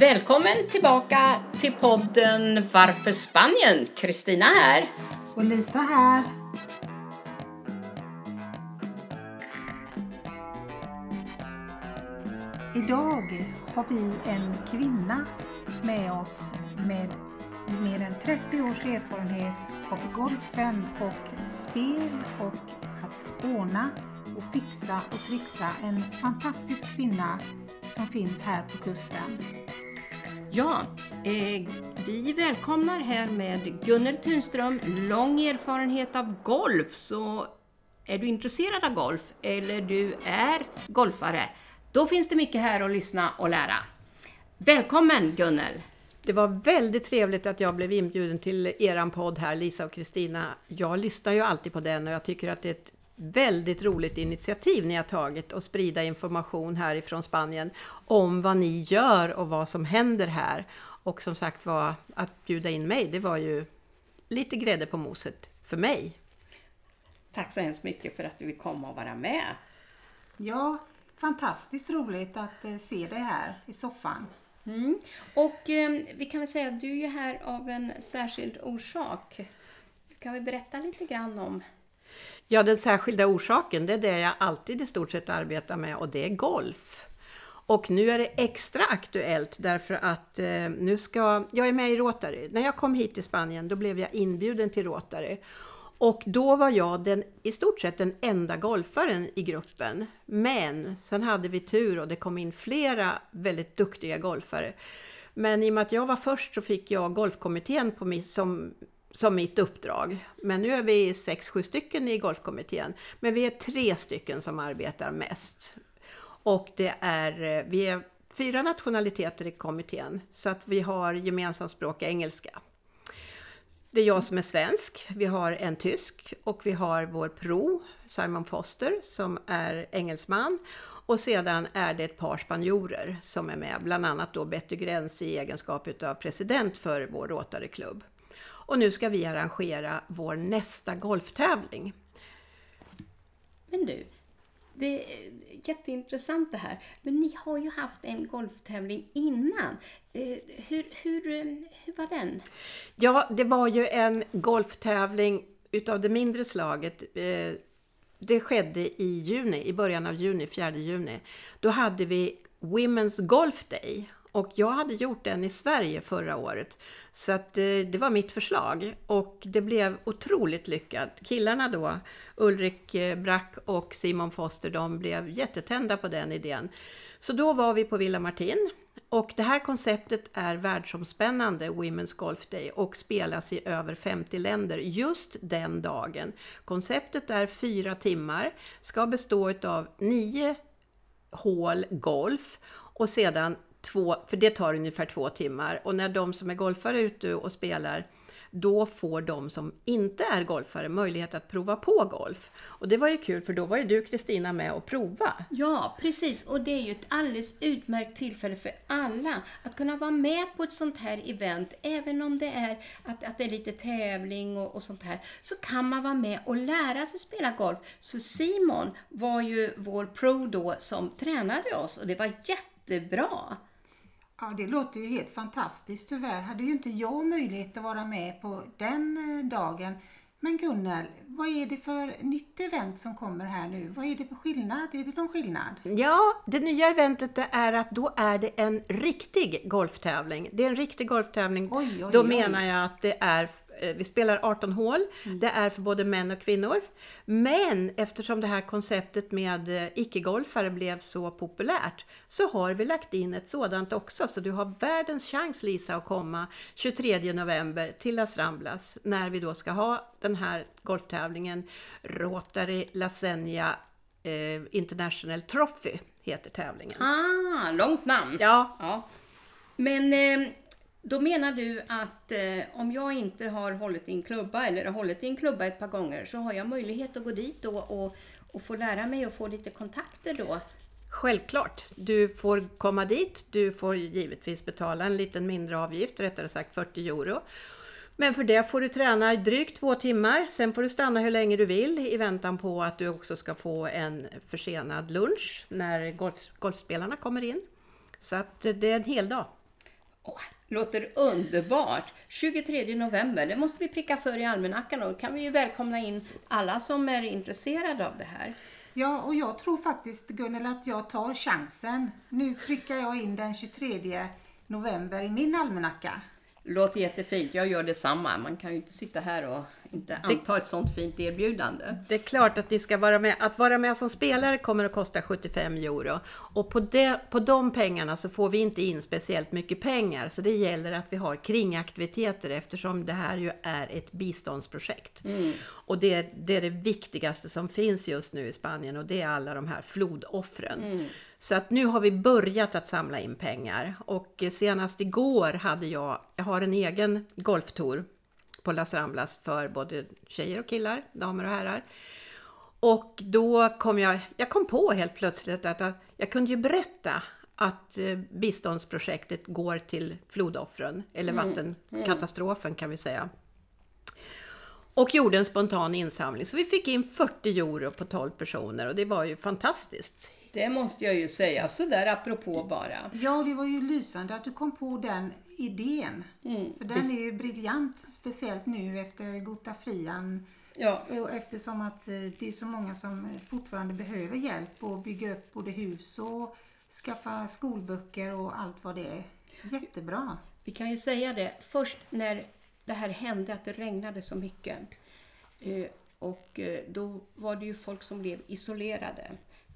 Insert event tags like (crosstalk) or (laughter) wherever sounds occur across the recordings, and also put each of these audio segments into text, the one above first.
Välkommen tillbaka till podden Varför Spanien? Kristina här. Och Lisa här. Idag har vi en kvinna med oss med mer än 30 års erfarenhet av golfen och spel och att ordna och fixa och trixa. En fantastisk kvinna som finns här på kusten. Ja, eh, vi välkomnar här med Gunnel Tunström, lång erfarenhet av golf. Så är du intresserad av golf eller du är golfare, då finns det mycket här att lyssna och lära. Välkommen Gunnel! Det var väldigt trevligt att jag blev inbjuden till eran podd här, Lisa och Kristina. Jag lyssnar ju alltid på den och jag tycker att det är ett väldigt roligt initiativ ni har tagit att sprida information härifrån Spanien om vad ni gör och vad som händer här. Och som sagt var, att bjuda in mig, det var ju lite grädde på moset för mig. Tack så hemskt mycket för att du vill komma och vara med. Ja, fantastiskt roligt att eh, se dig här i soffan. Mm. Och eh, vi kan väl säga att du är här av en särskild orsak. Kan vi berätta lite grann om Ja, den särskilda orsaken, det är det jag alltid i stort sett arbetar med och det är golf. Och nu är det extra aktuellt därför att eh, nu ska, jag är med i Rotary. När jag kom hit till Spanien då blev jag inbjuden till Rotary. Och då var jag den, i stort sett den enda golfaren i gruppen. Men sen hade vi tur och det kom in flera väldigt duktiga golfare. Men i och med att jag var först så fick jag golfkommittén på mig som som mitt uppdrag. Men nu är vi sex, sju stycken i golfkommittén. Men vi är tre stycken som arbetar mest. Och det är, eh, vi är fyra nationaliteter i kommittén. Så att vi har gemensamt språk engelska. Det är jag som är svensk, vi har en tysk och vi har vår pro Simon Foster som är engelsman. Och sedan är det ett par spanjorer som är med, bland annat då Betty Gräns i egenskap av president för vår Rotary-klubb. Och nu ska vi arrangera vår nästa golftävling. Men du, det är jätteintressant det här. Men ni har ju haft en golftävling innan. Eh, hur, hur, hur var den? Ja, det var ju en golftävling utav det mindre slaget. Eh, det skedde i juni, i början av juni, 4 juni. Då hade vi Women's Golf Day och jag hade gjort den i Sverige förra året. Så att det, det var mitt förslag och det blev otroligt lyckat. Killarna då, Ulrik eh, Brack och Simon Foster, de blev jättetända på den idén. Så då var vi på Villa Martin och det här konceptet är världsomspännande, Women's Golf Day, och spelas i över 50 länder just den dagen. Konceptet är fyra timmar, ska bestå av nio hål golf och sedan två, för det tar ungefär två timmar. Och när de som är golfare är ute och spelar, då får de som inte är golfare möjlighet att prova på golf. Och det var ju kul för då var ju du Kristina med och prova. Ja, precis. Och det är ju ett alldeles utmärkt tillfälle för alla att kunna vara med på ett sånt här event. Även om det är att, att det är lite tävling och, och sånt här, så kan man vara med och lära sig spela golf. Så Simon var ju vår pro då som tränade oss och det var jättebra. Ja, det låter ju helt fantastiskt. Tyvärr hade ju inte jag möjlighet att vara med på den eh, dagen. Men Gunnel, vad är det för nytt event som kommer här nu? Vad är det för skillnad? Är det någon skillnad? Ja, det nya eventet är att då är det en riktig golftävling. Det är en riktig golftävling. Oj, oj, då oj. menar jag att det är vi spelar 18 hål. Mm. Det är för både män och kvinnor. Men eftersom det här konceptet med eh, icke-golfare blev så populärt så har vi lagt in ett sådant också. Så du har världens chans Lisa att komma 23 november till Las Ramblas när vi då ska ha den här golftävlingen Rotary Lasenia eh, International Trophy heter tävlingen. Ah, långt namn! Ja. ja. Men eh, då menar du att eh, om jag inte har hållit i en klubba eller har hållit i en klubba ett par gånger så har jag möjlighet att gå dit då och, och få lära mig och få lite kontakter då? Självklart! Du får komma dit, du får givetvis betala en liten mindre avgift, rättare sagt 40 euro. Men för det får du träna i drygt två timmar, sen får du stanna hur länge du vill i väntan på att du också ska få en försenad lunch när golf, golfspelarna kommer in. Så att eh, det är en hel dag. Åh, låter underbart! 23 november, det måste vi pricka för i almanackan och då kan vi ju välkomna in alla som är intresserade av det här. Ja, och jag tror faktiskt Gunnel att jag tar chansen. Nu prickar jag in den 23 november i min almanacka. Låter jättefint, jag gör detsamma. Man kan ju inte sitta här och inte anta ett sånt fint erbjudande. Det är klart att ni ska vara med. Att vara med som spelare kommer att kosta 75 euro. Och på, det, på de pengarna så får vi inte in speciellt mycket pengar. Så det gäller att vi har kringaktiviteter eftersom det här ju är ett biståndsprojekt. Mm. Och det, det är det viktigaste som finns just nu i Spanien och det är alla de här flodoffren. Mm. Så att nu har vi börjat att samla in pengar och senast igår hade jag, jag har en egen golftour på Las Ramblas för både tjejer och killar, damer och herrar. Och då kom jag, jag kom på helt plötsligt att jag, jag kunde ju berätta att eh, biståndsprojektet går till flodoffren, eller vattenkatastrofen kan vi säga. Och gjorde en spontan insamling. Så vi fick in 40 euro på 12 personer och det var ju fantastiskt. Det måste jag ju säga, sådär apropå bara. Ja, det var ju lysande att du kom på den idén. Mm. För den är ju briljant, speciellt nu efter Gota Frian. Ja, Och Eftersom att eh, det är så många som fortfarande behöver hjälp att bygga upp både hus och skaffa skolböcker och allt vad det är. Jättebra. vi kan ju säga det, först när det här hände, att det regnade så mycket. eh, Och eh, då var det ju folk som blev isolerade.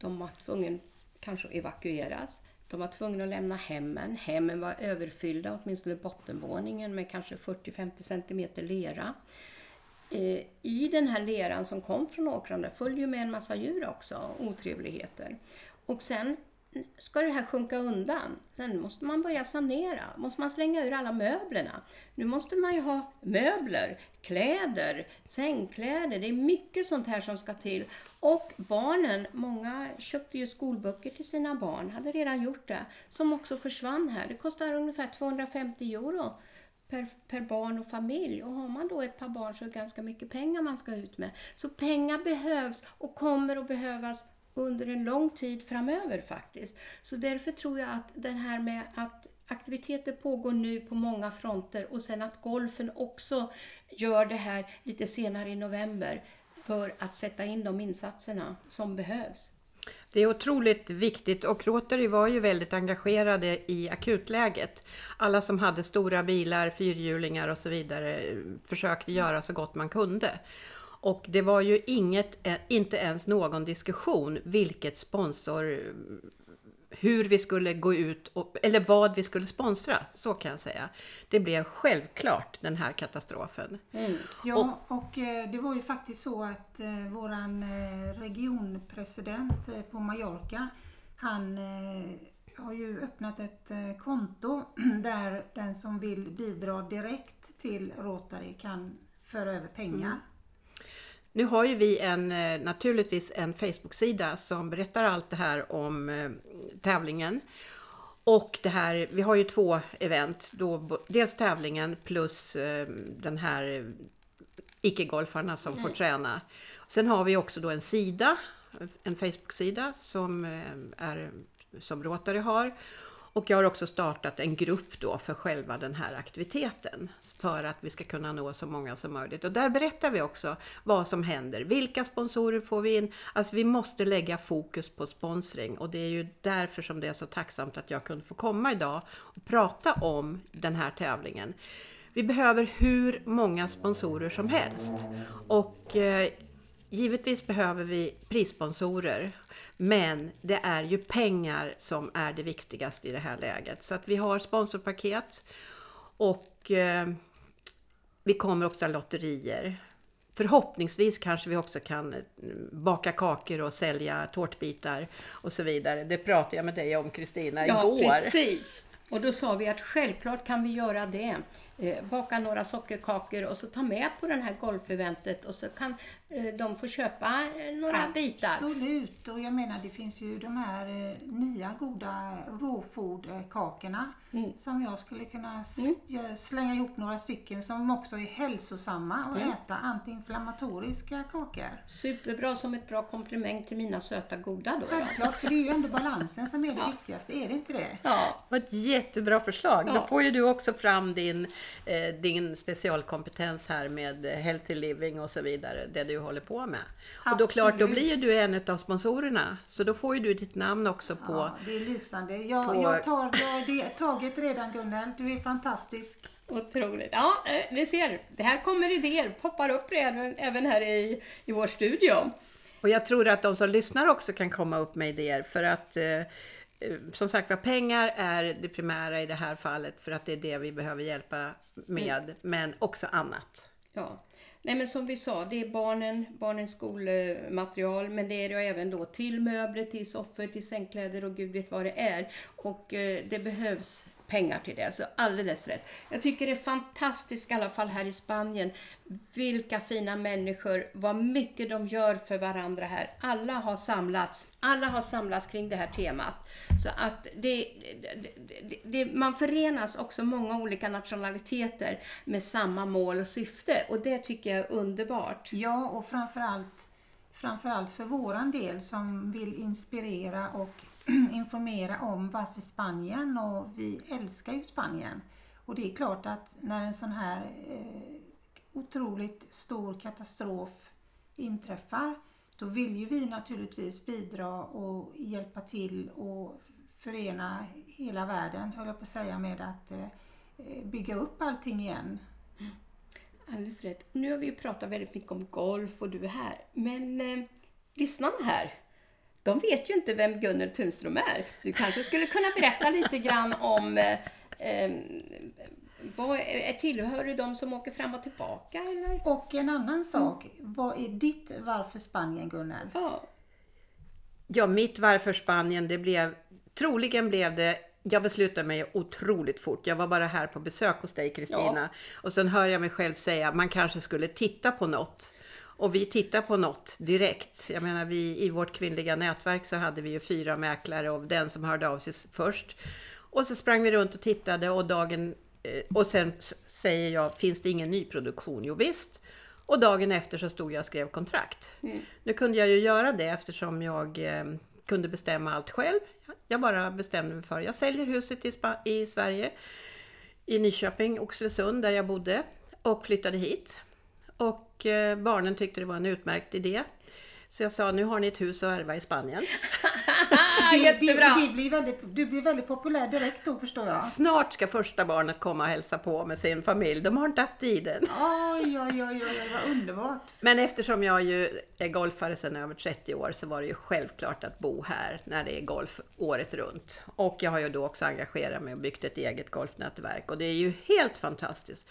De var tvungna kanske att evakueras. De var tvungna att lämna hemmen. Hemmen var överfyllda, åtminstone bottenvåningen, med kanske 40-50 cm lera. Eh, I den här leran som kom från åkrarna följde ju med en massa djur också, otrevligheter. Och sen ska det här sjunka undan. Sen måste man börja sanera, måste man slänga ur alla möblerna. Nu måste man ju ha möbler, kläder, sängkläder, det är mycket sånt här som ska till. Och barnen, många köpte ju skolböcker till sina barn, hade redan gjort det, som också försvann här. Det kostar ungefär 250 euro per, per barn och familj. Och har man då ett par barn så är det ganska mycket pengar man ska ut med. Så pengar behövs och kommer att behövas under en lång tid framöver faktiskt. Så därför tror jag att det här med att aktiviteter pågår nu på många fronter och sen att golfen också gör det här lite senare i november för att sätta in de insatserna som behövs. Det är otroligt viktigt och Rotary var ju väldigt engagerade i akutläget. Alla som hade stora bilar, fyrhjulingar och så vidare eh, försökte göra så gott man kunde. Och det var ju inget, eh, inte ens någon diskussion vilket sponsor, hur vi skulle gå ut, och, eller vad vi skulle sponsra, så kan jag säga. Det blev självklart den här katastrofen. Ja, och eh, det var ju faktiskt så att eh, våran eh, regionpresident på Mallorca, han eh, har ju öppnat ett eh, konto (clears throat) där den som vill bidra direkt till Rotary kan föra över pengar. Nu har ju vi en, eh, naturligtvis en Facebook-sida som berättar allt det här om eh, tävlingen. Och det här, vi har ju två event, då, dels tävlingen plus eh, den här icke-golfarna som får träna. Sen har vi också då en sida, en Facebook-sida som, är, som Rotary har. Och jag har också startat en grupp då för själva den här aktiviteten för att vi ska kunna nå så många som möjligt. Och där berättar vi också vad som händer. Vilka sponsorer får vi in? Alltså vi måste lägga fokus på sponsring och det är ju därför som det är så tacksamt att jag kunde få komma idag och prata om den här tävlingen. Vi behöver hur många sponsorer som helst och eh, givetvis behöver vi prissponsorer men det är ju pengar som är det viktigaste i det här läget. Så att vi har sponsorpaket och eh, vi kommer också ha lotterier. Förhoppningsvis kanske vi också kan eh, baka kakor och sälja tårtbitar och så vidare. Det pratade jag med dig om Kristina Ja, igår. precis. Och då sa vi att självklart kan vi göra det. Eh, baka några sockerkakor och så ta med på det här golfeventet och så kan eh, de får köpa eh, några bitar. Absolut, och jag menar det finns ju de här nya goda råfodkakorna Mm. som jag skulle kunna gö- slänga ihop några stycken som också är hälsosamma och Mm. äta antiinflammatoriska kakor. Superbra som ett bra komplement till mina söta goda då. Självklart, för det är ju ändå balansen som är det viktigaste, är det inte det? Ja, var ett jättebra förslag. Ja. Då får ju du också fram din, din specialkompetens här med eh, healthy living och så vidare, det du håller på med. Och då klart, då Absolut. blir du en av sponsorerna. Så då får ju du ditt namn också på... Ja, det är lysande. Jag, på- jag tar jag, det taget redan Gunnel, du är fantastisk. otroligt. Ja, eh, ni ser, det här kommer idéer, poppar upp även, även här i, i vår studio. Och jag tror att de som lyssnar också kan komma upp med idéer för att eh, eh, som sagt var, pengar är det primära i det här fallet för att det är det vi behöver hjälpa med, men också annat. Ja. Nej men som vi sa, det är barnen, barnens skolmaterial men det är ju även då till möbler, till soffor, till sängkläder och gud vet vad det är. Och eh, det behövs pengar till det, så alldeles rätt. Jag tycker det är fantastiskt i alla fall här i Spanien. Vilka fina människor, vad mycket de gör för varandra här. Alla har samlats, alla har samlats kring det här temat. Så att det, det, det, det, man förenas också många olika nationaliteter med samma mål och syfte och det tycker jag är underbart. Ja, och framförallt, framförallt för våran del som vill inspirera och (clears throat) informera om varför Spanien och vi älskar ju Spanien. Och det är klart att när en sån här eh, otroligt stor katastrof inträffar då vill ju vi naturligtvis bidra och hjälpa till och förena hela världen, höll jag på att säga, med att eh, eh bygga upp allting igen. Alldeles rätt. Nu har vi ju pratat väldigt mycket om golf och du är här. Men eh, lyssnarna här, de vet ju inte vem Gunnel Tunström är. Du kanske skulle kunna berätta lite grann om eh, eh, vad är, tillhör du de som åker fram och tillbaka eller? Och en annan sak, vad är ditt varför Spanien Gunnel? Ja, Ja, mitt varför Spanien, det blev, troligen blev det jag beslutade mig otroligt fort. Jag var bara här på besök hos dig Kristina. Och sen hör jag mig själv säga man kanske skulle titta på något. Och vi tittar på något direkt. Jag menar vi i vårt kvinnliga nätverk så hade vi ju fyra mäklare och den som hörde av sig först. Och så sprang vi runt och tittade och dagen eh, och sen säger jag, finns det ingen nyproduktion? Jo visst. Och dagen efter så stod jag och skrev kontrakt. Nu kunde jag ju göra det eftersom jag eh, kunde bestämma allt själv. Jag bara bestämde mig för, jag säljer huset i, Sp i Sverige, i Nyköping, Oxelösund där jag bodde och flyttade hit. Och eh, barnen tyckte det var en utmärkt idé. Så jag sa, nu har ni ett hus att ärva i Spanien. (laughs) jättebra! det, det blir väldigt, du blir väldigt populär direkt då förstår jag. Snart ska första barnet komma och hälsa på med sin familj. De har inte haft tiden. Oj, oj, oj, oj, vad underbart. Men eftersom jag ju är golfare sedan över 30 år så var det ju självklart att bo här när det är golf året runt. Och jag har ju då också engagerat mig och byggt ett eget golfnätverk och det är ju helt fantastiskt.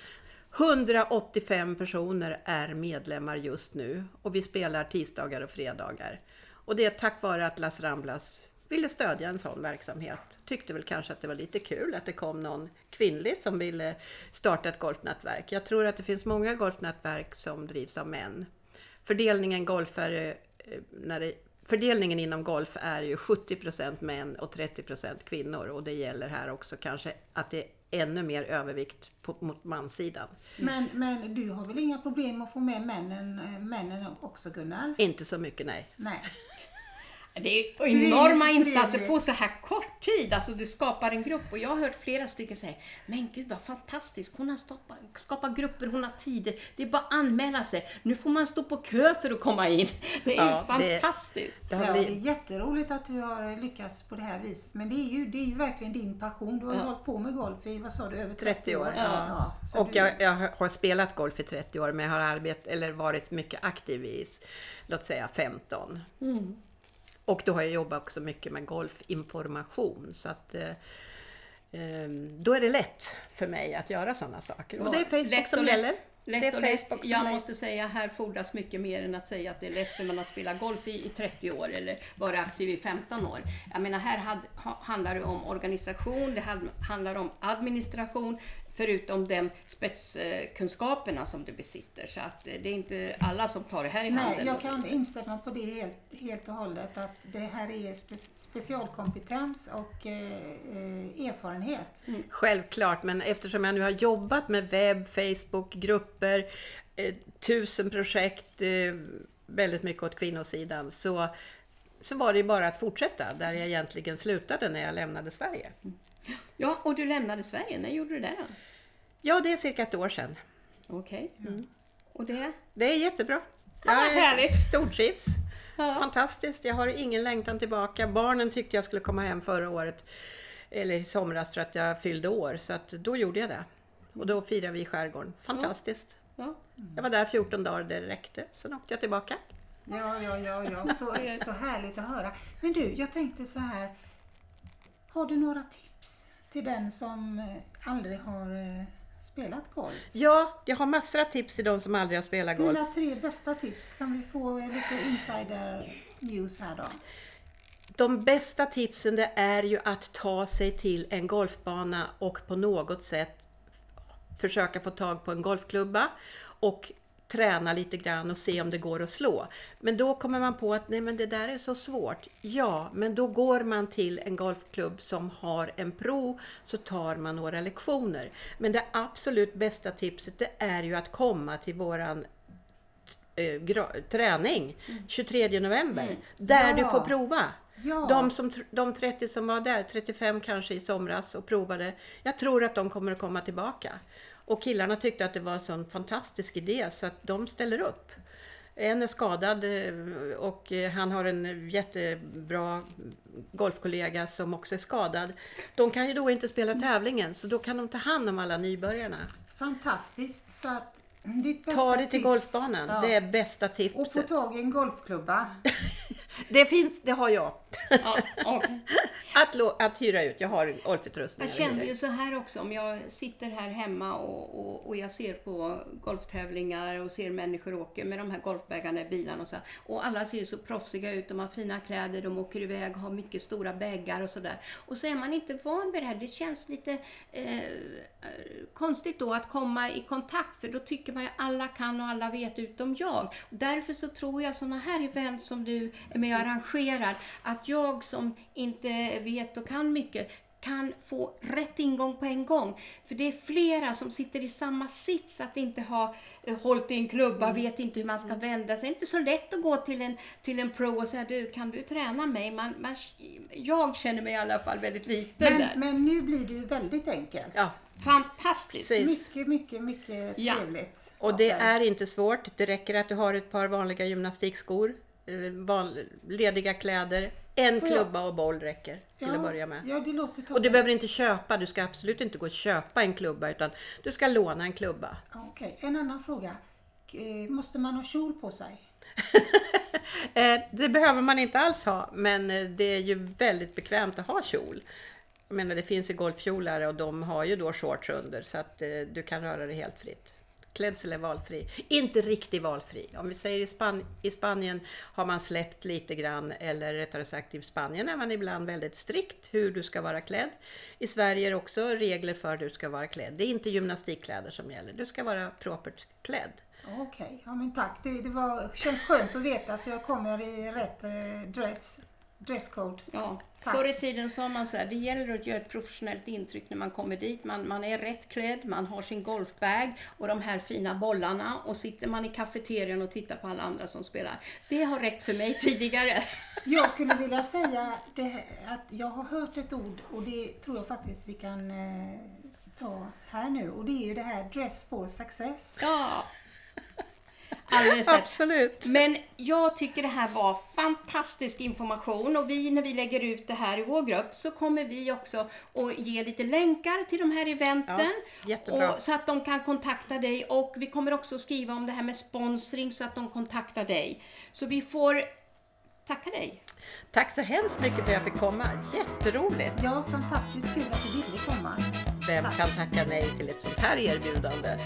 185 personer är medlemmar just nu och vi spelar tisdagar och fredagar. Och det är tack vare att Las Ramblas ville stödja en sån verksamhet. Tyckte väl kanske att det var lite kul att det kom någon kvinnlig som ville starta ett golfnätverk. Jag tror att det finns många golfnätverk som drivs av män. Fördelningen golfare, eh, när det, fördelningen inom golf är ju 70% män och 30% kvinnor och det gäller här också kanske att det är ännu mer övervikt på, mot manssidan. Men, men du har väl inga problem att få med männen, eh, männen också Gunnel? Inte så mycket nej. Nej. Det är är enorma så insatser trevlig. på så här kort tid. Alltså du skapar en grupp och jag har hört flera stycken säga Men gud vad fantastiskt, hon har skapat, skapat grupper, hon har tider. Det är bara att anmäla sig. Nu får man stå på kö för att komma in. (laughs) Det är Ja, ju det- fantastiskt. Det har Ja, det är jätteroligt att du har lyckats på det här viset. Men det är ju, det är ju verkligen din passion. Du har Ja. hållit på med golf i, vad sa du, över 30, 30 år, Ja. så och du, jag, jag har spelat golf i 30 år men jag har arbetat, eller varit mycket aktiv i, låt säga 15. Och då har jag jobbat också mycket med golfinformation. Så att, eh, eh, då är det lätt för mig att göra sådana saker. Och det är Facebook Lätt som och lätt. gäller. Lätt det är och lätt. Facebook Jag gäller. måste säga, här fordras mycket mer än att säga att det är lätt för man har spelat golf i, i 30 år eller varit aktiv i 15 år. Jag menar, här had, ha, handlar det om organisation, det had, handlar om administration, Förutom de spetskunskaperna som du besitter. Så att eh, det är inte alla som tar det här i Nej, handen. jag kan instämma på det helt, helt och hållet att det här är spe, specialkompetens och eh, eh, erfarenhet. Självklart, men eftersom jag nu har jobbat med webb, Facebook, grupper, eh, tusen projekt, eh, väldigt mycket åt kvinnosidan, så, så var det bara att fortsätta där jag egentligen slutade när jag lämnade Sverige. Ja, och du lämnade Sverige. När gjorde du det då? Ja, det är cirka ett år sedan. Okej. Och det? Det är jättebra. Ja, Jag är härligt. stortrivs. Ja. Fantastiskt. Jag har ingen längtan tillbaka. Barnen tyckte jag skulle komma hem förra året, eller i somras för att jag fyllde år, så att då gjorde jag det. Och då firade vi i skärgården. Fantastiskt. Ja. Jag var där 14 dagar, det räckte. Sen åkte jag tillbaka. Ja, ja, ja, ja. Så, så härligt att höra. Men du, jag tänkte så här. Har du några tips till den som eh, aldrig har eh, spelat golf? Ja, jag har massor av tips till de som aldrig har spelat golf. Dina tre bästa tips, kan vi få lite insider news här då? De bästa tipsen det är ju att ta sig till en golfbana och på något sätt försöka få tag på en golfklubba och träna lite grann och se om det går att slå. Men då kommer man på att nej men det där är så svårt. Ja, men då går man till en golfklubb som har en pro så tar man några lektioner. Men det absolut bästa tipset det är ju att komma till våran eh, träning 23 november. Där du Ja. får prova. Ja. De, som, de 30 som var där, 35 kanske i somras och provade, jag tror att de kommer att komma tillbaka. Och killarna tyckte att det var en sån fantastisk idé så att de ställer upp. En är skadad eh, och eh, han har en jättebra golfkollega som också är skadad. De kan ju då inte spela tävlingen så då kan de ta hand om alla nybörjarna. Fantastiskt. Så att Ta det till tips, golfbanan, ja, det är bästa Och få tipset. tag i en golfklubba. (laughs) Det finns, det har jag. Ja, ja. (laughs) Att, att hyra ut, jag har golfutrustning. Jag kände ju så här också, om jag sitter här hemma och, och, och jag ser på golftävlingar och ser människor åka med de här golfbägarna i bilarna och så här, Och alla ser så proffsiga ut, de har fina kläder, de åker iväg, har mycket stora bäggar och sådär. Och så är man inte van vid det här. Det känns lite eh, eh, konstigt då att komma i kontakt, för då tycker man ju alla kan och alla vet utom jag. Därför så tror jag sådana här event som du är med och arrangerar, att jag som inte vet och kan mycket kan få rätt ingång på en gång. För det är flera som sitter i samma sits, att inte ha eh, hållit i en klubba, vet inte hur man ska vända sig. Det är inte så lätt att gå till en, till en pro och säga du, kan du träna mig? Man, man, jag känner mig i alla fall väldigt liten Men, där. men nu blir det ju väldigt enkelt. Ja, Fantastiskt! Precis. Mycket, mycket, mycket Ja. trevligt. och det är inte svårt. Det räcker att du har ett par vanliga gymnastikskor, eh, van, lediga kläder, en Får jag- klubba och boll räcker till att börja med. Ja, det låter toppen. Och du behöver inte köpa, du ska absolut inte gå och köpa en klubba utan du ska låna en klubba. Okej, en annan fråga. Eh, Måste man ha kjol på sig? (laughs) Eh, det behöver man inte alls ha, men eh, det är ju väldigt bekvämt att ha kjol. Jag menar, det finns ju golfkjolar och de har ju då shorts under så att eh, du kan röra dig helt fritt. Klädsel är valfri. Inte riktigt valfri. Om vi säger i, Span- i Spanien har man släppt lite grann, eller rättare sagt i Spanien är man ibland väldigt strikt hur du ska vara klädd. I Sverige är det också regler för hur du ska vara klädd. Det är inte gymnastikkläder som gäller. Du ska vara propert klädd. Okej, ja men tack. Det, det var, känns skönt att veta så jag kommer i rätt eh, dress, dresscode. Ja, Tack. förr i tiden sa man så här, det gäller att göra ett professionellt intryck när man kommer dit. Man, man är rätt klädd, man har sin golfbag och de här fina bollarna och sitter man i kafeterian och tittar på alla andra som spelar. Det har räckt för mig (laughs) tidigare. Jag skulle vilja säga det, att jag har hört ett ord och det tror jag faktiskt vi kan eh, ta här nu och det är ju det här dress for success. Ja, alldeles rätt. Absolut! Men jag tycker det här var fantastisk information och vi, när vi lägger ut det här i vår grupp så kommer vi också att ge lite länkar till de här eventen. Ja, jättebra. Och, så att de kan kontakta dig och vi kommer också skriva om det här med sponsring så att de kontaktar dig. Så vi får tacka dig. Tack så hemskt mycket för att jag fick komma. Jätteroligt! Ja, fantastiskt kul att du ville komma. Vem kan tacka nej till ett sånt här erbjudande?